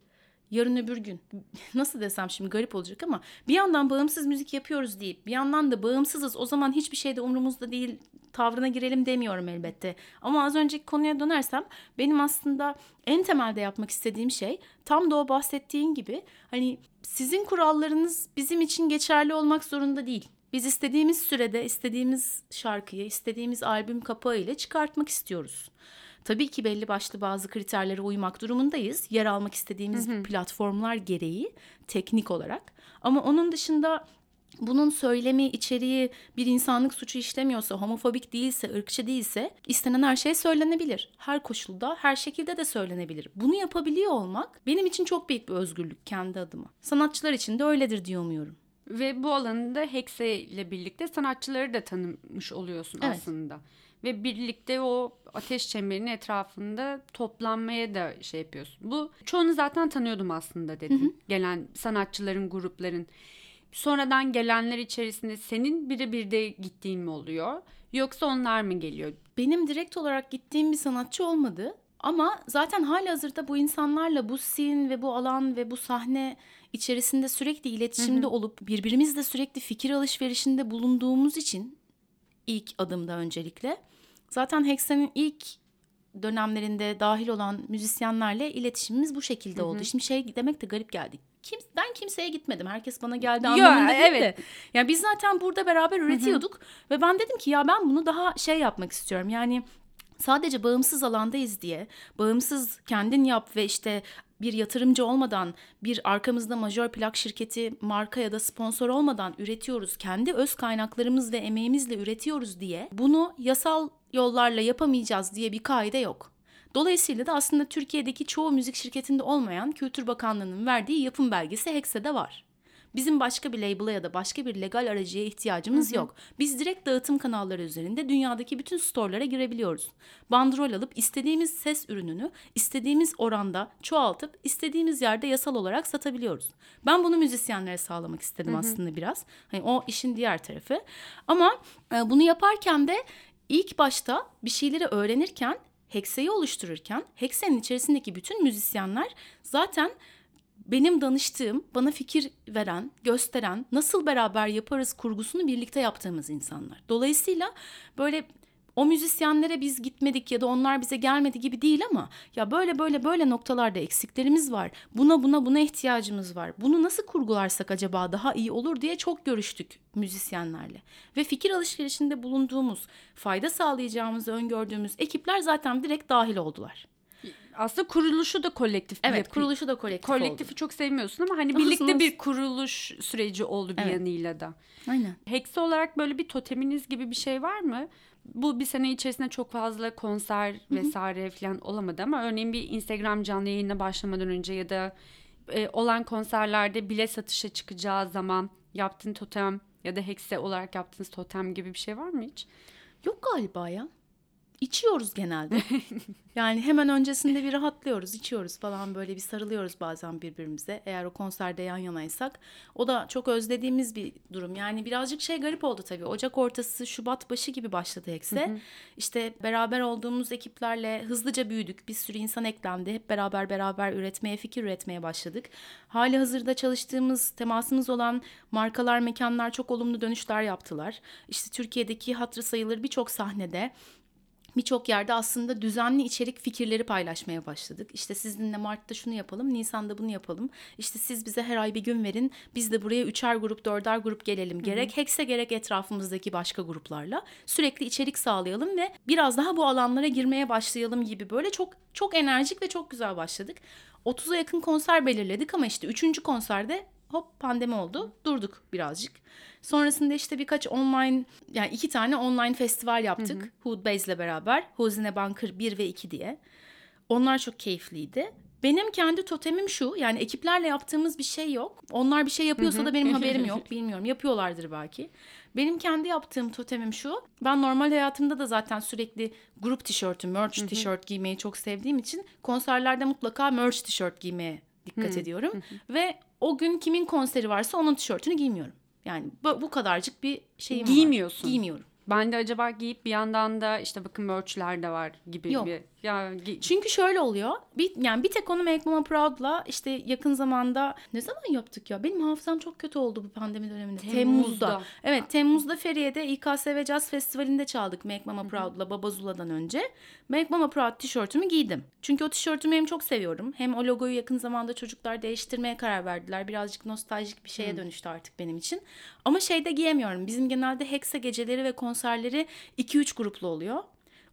yarın öbür gün nasıl desem şimdi garip olacak ama bir yandan bağımsız müzik yapıyoruz deyip bir yandan da bağımsızız o zaman hiçbir şey de umurumuzda değil tavrına girelim demiyorum elbette. Ama az önceki konuya dönersem benim aslında en temelde yapmak istediğim şey tam da o bahsettiğin gibi hani sizin kurallarınız bizim için geçerli olmak zorunda değil. Biz istediğimiz sürede istediğimiz şarkıyı, istediğimiz albüm kapağı ile çıkartmak istiyoruz. Tabii ki belli başlı bazı kriterlere uymak durumundayız. Yer almak istediğimiz hı hı. platformlar gereği teknik olarak. Ama onun dışında bunun söylemi, içeriği bir insanlık suçu işlemiyorsa, homofobik değilse, ırkçı değilse istenen her şey söylenebilir. Her koşulda, her şekilde de söylenebilir. Bunu yapabiliyor olmak benim için çok büyük bir özgürlük kendi adıma. Sanatçılar için de öyledir diye umuyorum. Ve bu alanında Hexe ile birlikte sanatçıları da tanımış oluyorsun evet. aslında. Ve birlikte o ateş çemberinin etrafında toplanmaya da şey yapıyorsun. Bu çoğunu zaten tanıyordum aslında dedim. Hı hı. Gelen sanatçıların, grupların. Sonradan gelenler içerisinde senin birebir de gittiğin mi oluyor? Yoksa onlar mı geliyor? Benim direkt olarak gittiğim bir sanatçı olmadı. Ama zaten hali hazırda bu insanlarla bu scene ve bu alan ve bu sahne içerisinde sürekli iletişimde hı hı. olup birbirimizle sürekli fikir alışverişinde bulunduğumuz için ilk adımda öncelikle zaten Hexen'in ilk dönemlerinde dahil olan müzisyenlerle iletişimimiz bu şekilde hı hı. oldu. Şimdi şey demek de garip geldi. Kim, ben kimseye gitmedim. Herkes bana geldi anlamında Yo, değil evet. de. Yani biz zaten burada beraber üretiyorduk. Hı hı. Ve ben dedim ki ya ben bunu daha şey yapmak istiyorum. Yani sadece bağımsız alandayız diye bağımsız kendin yap ve işte bir yatırımcı olmadan, bir arkamızda majör plak şirketi, marka ya da sponsor olmadan üretiyoruz. Kendi öz kaynaklarımız ve emeğimizle üretiyoruz diye bunu yasal yollarla yapamayacağız diye bir kaide yok. Dolayısıyla da aslında Türkiye'deki çoğu müzik şirketinde olmayan Kültür Bakanlığı'nın verdiği yapım belgesi Hexe'de var. Bizim başka bir label'a ya da başka bir legal aracıya ihtiyacımız hı hı. yok. Biz direkt dağıtım kanalları üzerinde dünyadaki bütün storelara girebiliyoruz. Bandrol alıp istediğimiz ses ürününü istediğimiz oranda çoğaltıp istediğimiz yerde yasal olarak satabiliyoruz. Ben bunu müzisyenlere sağlamak istedim hı hı. aslında biraz. Hani o işin diğer tarafı. Ama e, bunu yaparken de ilk başta bir şeyleri öğrenirken Hexe'yi oluştururken Hexe'nin içerisindeki bütün müzisyenler zaten benim danıştığım, bana fikir veren, gösteren, nasıl beraber yaparız kurgusunu birlikte yaptığımız insanlar. Dolayısıyla böyle o müzisyenlere biz gitmedik ya da onlar bize gelmedi gibi değil ama ya böyle böyle böyle noktalarda eksiklerimiz var. Buna buna buna ihtiyacımız var. Bunu nasıl kurgularsak acaba daha iyi olur diye çok görüştük müzisyenlerle. Ve fikir alışverişinde bulunduğumuz, fayda sağlayacağımızı öngördüğümüz ekipler zaten direkt dahil oldular. Aslında kuruluşu da kolektif bir Evet yapı. kuruluşu da kolektif Kolektifi oldu. çok sevmiyorsun ama hani Olsun, birlikte olsun. bir kuruluş süreci oldu bir Evet. yanıyla da. Aynen. Hexe olarak böyle bir toteminiz gibi bir şey var mı? Bu bir sene içerisinde çok fazla konser vesaire falan olamadı ama örneğin bir Instagram canlı yayına başlamadan önce ya da e, olan konserlerde bile satışa çıkacağı zaman yaptığın totem ya da Hexe olarak yaptığınız totem gibi bir şey var mı hiç? Yok galiba ya. İçiyoruz genelde. yani hemen öncesinde bir rahatlıyoruz, içiyoruz falan böyle bir sarılıyoruz bazen birbirimize. Eğer o konserde yan yanaysak. O da çok özlediğimiz bir durum. Yani birazcık şey garip oldu tabii. Ocak ortası, Şubat başı gibi başladı Hekse. İşte beraber olduğumuz ekiplerle hızlıca büyüdük. Bir sürü insan eklendi. Hep beraber beraber üretmeye, fikir üretmeye başladık. Hali hazırda çalıştığımız, temasımız olan markalar, mekanlar çok olumlu dönüşler yaptılar. İşte Türkiye'deki hatırı sayılır birçok sahnede birçok yerde aslında düzenli içerik fikirleri paylaşmaya başladık. İşte sizinle Mart'ta şunu yapalım, Nisan'da bunu yapalım. İşte siz bize her ay bir gün verin. Biz de buraya üçer grup, dörder grup gelelim. Gerek Hekse gerek etrafımızdaki başka gruplarla sürekli içerik sağlayalım ve biraz daha bu alanlara girmeye başlayalım gibi böyle çok çok enerjik ve çok güzel başladık. 30'a yakın konser belirledik ama işte 3. konserde hop pandemi oldu. Durduk birazcık. Sonrasında işte birkaç online yani iki tane online festival yaptık. Hood Base'le beraber. Huzine Bunker 1 ve 2 diye. Onlar çok keyifliydi. Benim kendi totemim şu. Yani ekiplerle yaptığımız bir şey yok. Onlar bir şey yapıyorsa da benim haberim yok. Bilmiyorum. Yapıyorlardır belki. Benim kendi yaptığım totemim şu. Ben normal hayatımda da zaten sürekli grup tişörtü, merch tişört giymeyi çok sevdiğim için konserlerde mutlaka merch tişört giymeye dikkat ediyorum. Ve o gün kimin konseri varsa onun tişörtünü giymiyorum. Yani bu, bu kadarcık bir şeyim var. Giymiyorsun. Giymiyorum. Ben de acaba giyip bir yandan da işte bakın merchler de var gibi Yok. bir ya Çünkü şöyle oluyor. Bir, yani bir tek onu Make Mama Proud'la işte yakın zamanda ne zaman yaptık ya? Benim hafızam çok kötü oldu bu pandemi döneminde. Temmuz'da. Evet Temmuz'da Feriye'de İKSV Jazz Festivali'nde çaldık Make Mama Proud'la Baba Zula'dan önce. Make Mama Proud tişörtümü giydim. Çünkü o tişörtümü hem çok seviyorum hem o logoyu yakın zamanda çocuklar değiştirmeye karar verdiler. Birazcık nostaljik bir şeye dönüştü artık benim için. Ama şeyde giyemiyorum. Bizim genelde Hexe geceleri ve konserleri 2-3 gruplu oluyor.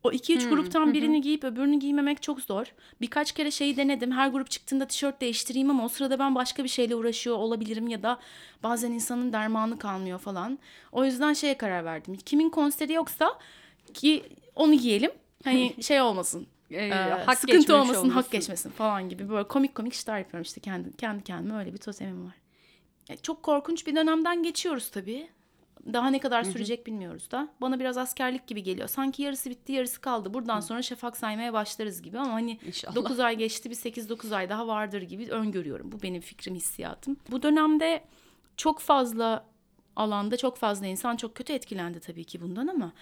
O 2-3 gruptan birini giyip öbürünü giymemek çok zor. Birkaç kere şeyi denedim. Her grup çıktığında tişört değiştireyim ama o sırada ben başka bir şeyle uğraşıyor olabilirim ya da bazen insanın dermanı kalmıyor falan. O yüzden şeye karar verdim. Kimin konseri yoksa ki onu giyelim. Hani şey olmasın. e, e, hak sıkıntı geçmemiş olmasın, hak olmasın. geçmesin falan gibi böyle komik komik işler yapıyorum işte kendi kendi kendime öyle bir totemim var. E, çok korkunç bir dönemden geçiyoruz tabii. Daha ne kadar sürecek bilmiyoruz da. Bana biraz askerlik gibi geliyor. Sanki yarısı bitti, yarısı kaldı. Buradan sonra şafak saymaya başlarız gibi ama hani İnşallah. 9 ay geçti, bir 8-9 ay daha vardır gibi öngörüyorum. Bu benim fikrim, hissiyatım. Bu dönemde çok fazla alanda çok fazla insan çok kötü etkilendi tabii ki bundan ama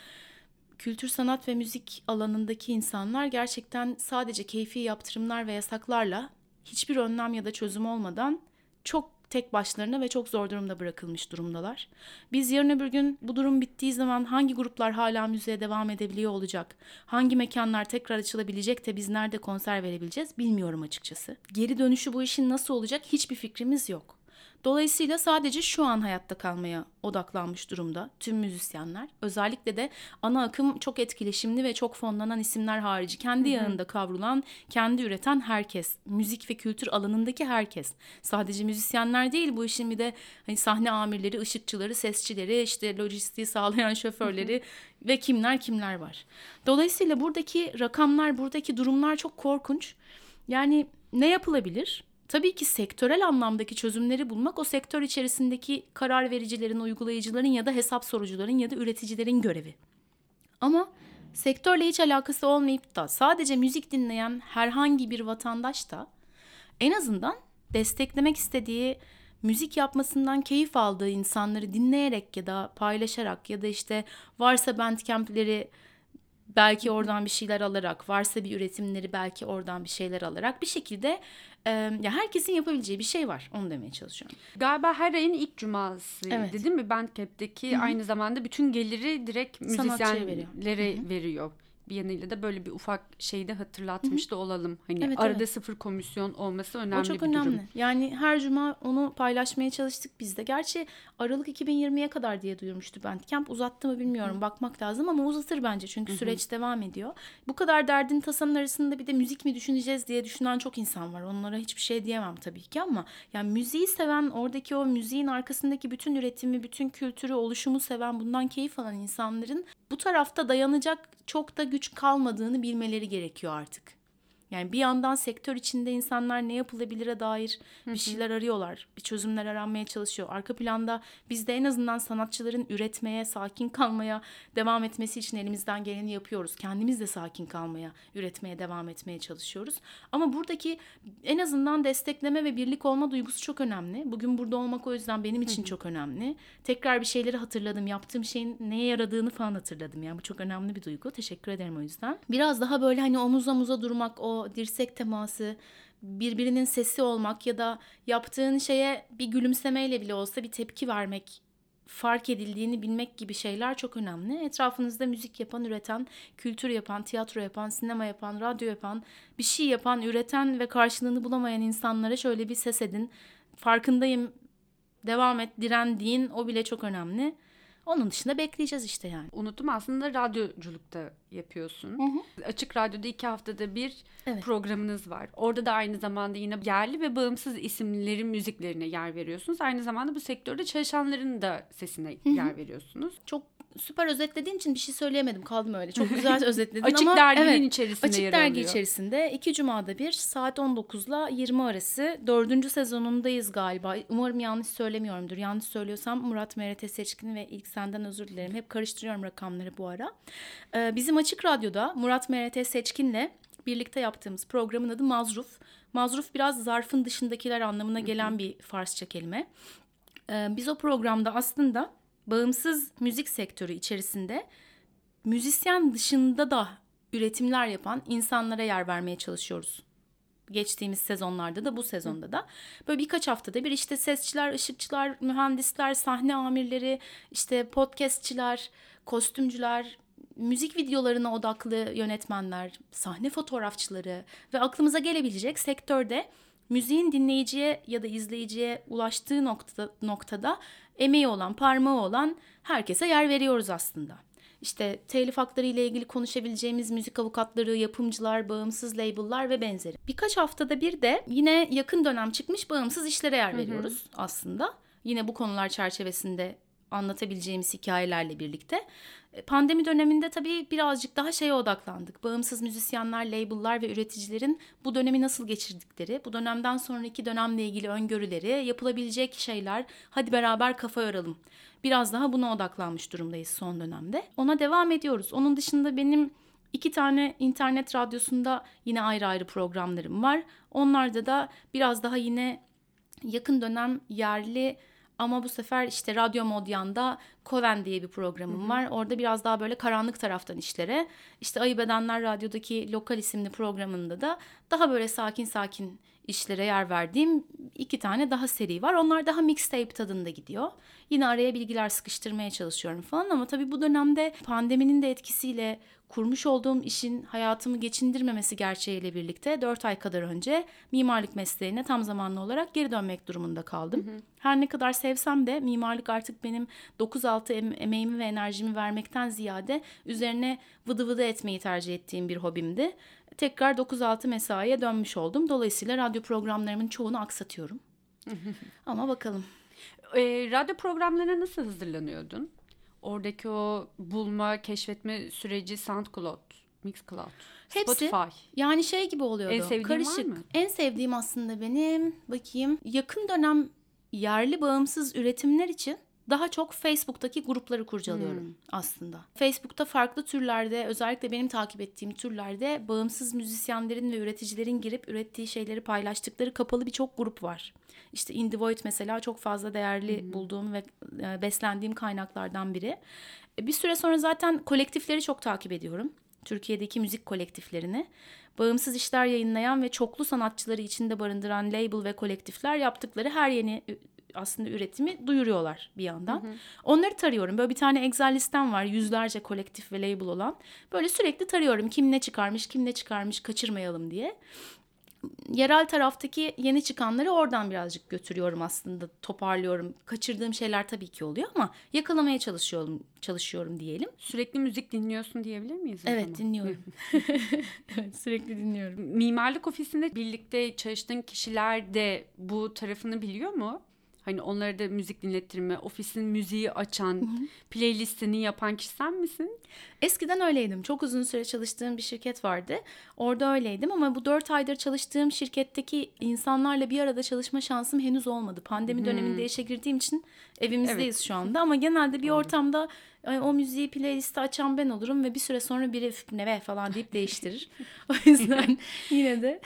kültür sanat ve müzik alanındaki insanlar gerçekten sadece keyfi yaptırımlar ve yasaklarla hiçbir önlem ya da çözüm olmadan çok tek başlarına ve çok zor durumda bırakılmış durumdalar. Biz yarın öbür gün bu durum bittiği zaman hangi gruplar hala müziğe devam edebiliyor olacak? Hangi mekanlar tekrar açılabilecek de biz nerede konser verebileceğiz bilmiyorum açıkçası. Geri dönüşü bu işin nasıl olacak hiçbir fikrimiz yok. Dolayısıyla sadece şu an hayatta kalmaya odaklanmış durumda tüm müzisyenler. Özellikle de ana akım çok etkileşimli ve çok fonlanan isimler harici kendi yanında kavrulan, kendi üreten herkes. Müzik ve kültür alanındaki herkes. Sadece müzisyenler değil bu işin bir de hani sahne amirleri, ışıkçıları, sesçileri, işte lojistiği sağlayan şoförleri ve kimler kimler var. Dolayısıyla buradaki rakamlar, buradaki durumlar çok korkunç. Yani ne yapılabilir? Tabii ki sektörel anlamdaki çözümleri bulmak o sektör içerisindeki karar vericilerin, uygulayıcıların ya da hesap sorucuların ya da üreticilerin görevi. Ama sektörle hiç alakası olmayıp da sadece müzik dinleyen herhangi bir vatandaş da en azından desteklemek istediği müzik yapmasından keyif aldığı insanları dinleyerek ya da paylaşarak ya da işte varsa bandcamp'leri belki oradan bir şeyler alarak, varsa bir üretimleri belki oradan bir şeyler alarak bir şekilde e, ya herkesin yapabileceği bir şey var. Onu demeye çalışıyorum. Galiba her ayın ilk cuması Evet. değil mi Bandcamp'teki aynı zamanda bütün geliri direkt müzisyenlere veriyor. Bir yanıyla da böyle bir ufak şeyde hatırlatmış da olalım. Hani Evet, arada evet. sıfır komisyon olması önemli o çok bir önemli. durum. Yani her cuma onu paylaşmaya çalıştık biz de. Gerçi Aralık 2020'ye kadar diye duyurmuştu Bandcamp. Uzattı mı bilmiyorum. Bakmak lazım ama uzatır bence. Çünkü süreç devam ediyor. Bu kadar derdin tasanın arasında bir de müzik mi düşüneceğiz diye düşünen çok insan var. Onlara hiçbir şey diyemem tabii ki ama yani müziği seven, oradaki o müziğin arkasındaki bütün üretimi, bütün kültürü, oluşumu seven, bundan keyif alan insanların bu tarafta dayanacak çok da güç kalmadığını bilmeleri gerekiyor artık. Yani bir yandan sektör içinde insanlar ne yapılabilire dair bir şeyler arıyorlar. Bir çözümler aranmaya çalışıyor. Arka planda biz de en azından sanatçıların üretmeye, sakin kalmaya devam etmesi için elimizden geleni yapıyoruz. Kendimiz de sakin kalmaya, üretmeye devam etmeye çalışıyoruz. Ama buradaki en azından destekleme ve birlik olma duygusu çok önemli. Bugün burada olmak o yüzden benim için çok önemli. Tekrar bir şeyleri hatırladım. Yaptığım şeyin neye yaradığını falan hatırladım. Yani bu çok önemli bir duygu. Teşekkür ederim o yüzden. Biraz daha böyle hani omuz omuza durmak, o dirsek teması, birbirinin sesi olmak ya da yaptığın şeye bir gülümsemeyle bile olsa bir tepki vermek, fark edildiğini bilmek gibi şeyler çok önemli. Etrafınızda müzik yapan, üreten, kültür yapan, tiyatro yapan, sinema yapan, radyo yapan, bir şey yapan, üreten ve karşılığını bulamayan insanlara şöyle bir ses edin. Farkındayım, devam et, diren deyin. O bile çok önemli. Onun dışında bekleyeceğiz işte yani. Unuttum aslında radyoculukta yapıyorsun. Açık Radyo'da iki haftada bir Evet. programınız var. Orada da aynı zamanda yine yerli ve bağımsız isimlerin müziklerine yer veriyorsunuz. Aynı zamanda bu sektörde çalışanların da sesine yer veriyorsunuz. Çok süper özetlediğin için bir şey söyleyemedim. Kaldım öyle. Çok güzel özetledin Açık ama derginin evet, içerisinde Açık dergi alıyor. içerisinde iki cumada bir saat 19 ile 20 arası dördüncü sezonundayız galiba. Umarım yanlış söylemiyorumdur. Yanlış söylüyorsam Murat MRT Seçkin ve ilk senden özür dilerim. Hep karıştırıyorum rakamları bu ara. Ee, bizim Açık Radyo'da Murat MRT Seçkin'le birlikte yaptığımız programın adı Mazruf. Mazruf biraz zarfın dışındakiler anlamına gelen bir Farsça kelime. Ee, biz o programda aslında bağımsız müzik sektörü içerisinde müzisyen dışında da üretimler yapan insanlara yer vermeye çalışıyoruz. Geçtiğimiz sezonlarda da bu sezonda da böyle birkaç haftada bir işte sesçiler, ışıkçılar, mühendisler, sahne amirleri, işte podcastçiler, kostümcüler, müzik videolarına odaklı yönetmenler, sahne fotoğrafçıları ve aklımıza gelebilecek sektörde müziğin dinleyiciye ya da izleyiciye ulaştığı noktada, noktada emeği olan, parmağı olan herkese yer veriyoruz aslında. İşte telif hakları ile ilgili konuşabileceğimiz müzik avukatları, yapımcılar, bağımsız label'lar ve benzeri. Birkaç haftada bir de yine yakın dönem çıkmış bağımsız işlere yer veriyoruz aslında. Yine bu konular çerçevesinde anlatabileceğimiz hikayelerle birlikte. E, Pandemi döneminde tabii birazcık daha şeye odaklandık. Bağımsız müzisyenler, label'lar ve üreticilerin bu dönemi nasıl geçirdikleri, bu dönemden sonraki dönemle ilgili öngörüleri, yapılabilecek şeyler, hadi beraber kafa yoralım. Biraz daha buna odaklanmış durumdayız son dönemde. Ona devam ediyoruz. Onun dışında benim iki tane internet radyosunda yine ayrı ayrı programlarım var. Onlarda da biraz daha yine yakın dönem yerli ama bu sefer işte Radyo Modyan'da Koven diye bir programım var. Orada biraz daha böyle karanlık taraftan işlere. İşte Ayıp Edenler Radyo'daki Lokal isimli programında da daha böyle sakin sakin işlere yer verdiğim iki tane daha seri var. Onlar daha mixtape tadında gidiyor. Yine araya bilgiler sıkıştırmaya çalışıyorum falan ama tabii bu dönemde pandeminin de etkisiyle kurmuş olduğum işin hayatımı geçindirmemesi gerçeğiyle birlikte 4 ay kadar önce mimarlık mesleğine tam zamanlı olarak geri dönmek durumunda kaldım. Her ne kadar sevsem de mimarlık artık benim 9-6 em- emeğimi ve enerjimi vermekten ziyade üzerine vıdı vıdı etmeyi tercih ettiğim bir hobimdi. Tekrar 9-6 mesaiye dönmüş oldum. Dolayısıyla radyo programlarımın çoğunu aksatıyorum. Ama bakalım. E, radyo programlarına nasıl hazırlanıyordun? Oradaki o bulma, keşfetme süreci SoundCloud, Mixcloud, Hepsi Spotify. Yani şey gibi oluyordu. En sevdiğin var karışık. mı? En sevdiğim aslında benim bakayım yakın dönem yerli bağımsız üretimler için daha çok Facebook'taki grupları kurcalıyorum Hmm. aslında. Facebook'ta farklı türlerde özellikle benim takip ettiğim türlerde bağımsız müzisyenlerin ve üreticilerin girip ürettiği şeyleri paylaştıkları kapalı birçok grup var. İşte In The Void mesela çok fazla değerli bulduğum ve e, beslendiğim kaynaklardan biri. E, Bir süre sonra zaten kolektifleri çok takip ediyorum. Türkiye'deki müzik kolektiflerini. Bağımsız işler yayınlayan ve çoklu sanatçıları içinde barındıran label ve kolektifler yaptıkları her yeni aslında üretimi duyuruyorlar bir yandan. Hı hı. Onları tarıyorum. Böyle bir tane Excel listem var. Yüzlerce kolektif ve label olan. Böyle sürekli tarıyorum. Kim ne çıkarmış, kim ne çıkarmış kaçırmayalım diye yerel taraftaki yeni çıkanları oradan birazcık götürüyorum aslında toparlıyorum. Kaçırdığım şeyler tabii ki oluyor ama yakalamaya çalışıyorum çalışıyorum diyelim. Sürekli müzik dinliyorsun diyebilir miyiz? Evet zaman? dinliyorum. evet sürekli dinliyorum. Mimarlık ofisinde birlikte çalıştığın kişiler de bu tarafını biliyor mu? Hani onlara da müzik dinlettirme, ofisin müziği açan, playlistini yapan kişi sen misin? Eskiden öyleydim. Çok uzun süre çalıştığım bir şirket vardı. Orada öyleydim ama bu dört aydır çalıştığım şirketteki insanlarla bir arada çalışma şansım henüz olmadı. Pandemi döneminde işe girdiğim için evimizdeyiz evet. şu anda ama genelde bir ortamda o müziği playlisti açan ben olurum ve bir süre sonra biri ne be falan deyip değiştirir. o yüzden yine de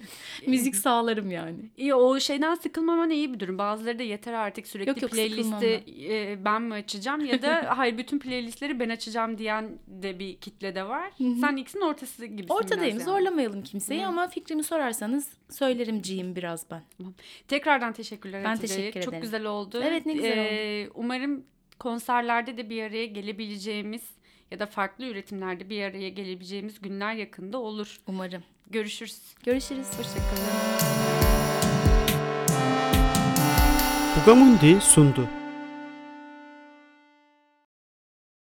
müzik sağlarım yani. İyi o şeyden sıkılmaman iyi bir durum. Bazıları da yeter artık sürekli yok, yok, playlisti e, ben mi açacağım ya da hayır bütün playlistleri ben açacağım diyen de bir kitle de var. Sen ikisinin ortası gibisin Ortadayım yani. zorlamayalım kimseyi ama fikrimi sorarsanız söylerim ciyim biraz ben. Tekrardan teşekkürler Ben Hatice. teşekkür ederim. Çok güzel oldu. Evet ne güzel ee, oldu. Umarım konserlerde de bir araya gelebileceğimiz ya da farklı üretimlerde bir araya gelebileceğimiz günler yakında olur. Umarım. Görüşürüz. Görüşürüz. Hoşçakalın. Bugamundi sundu.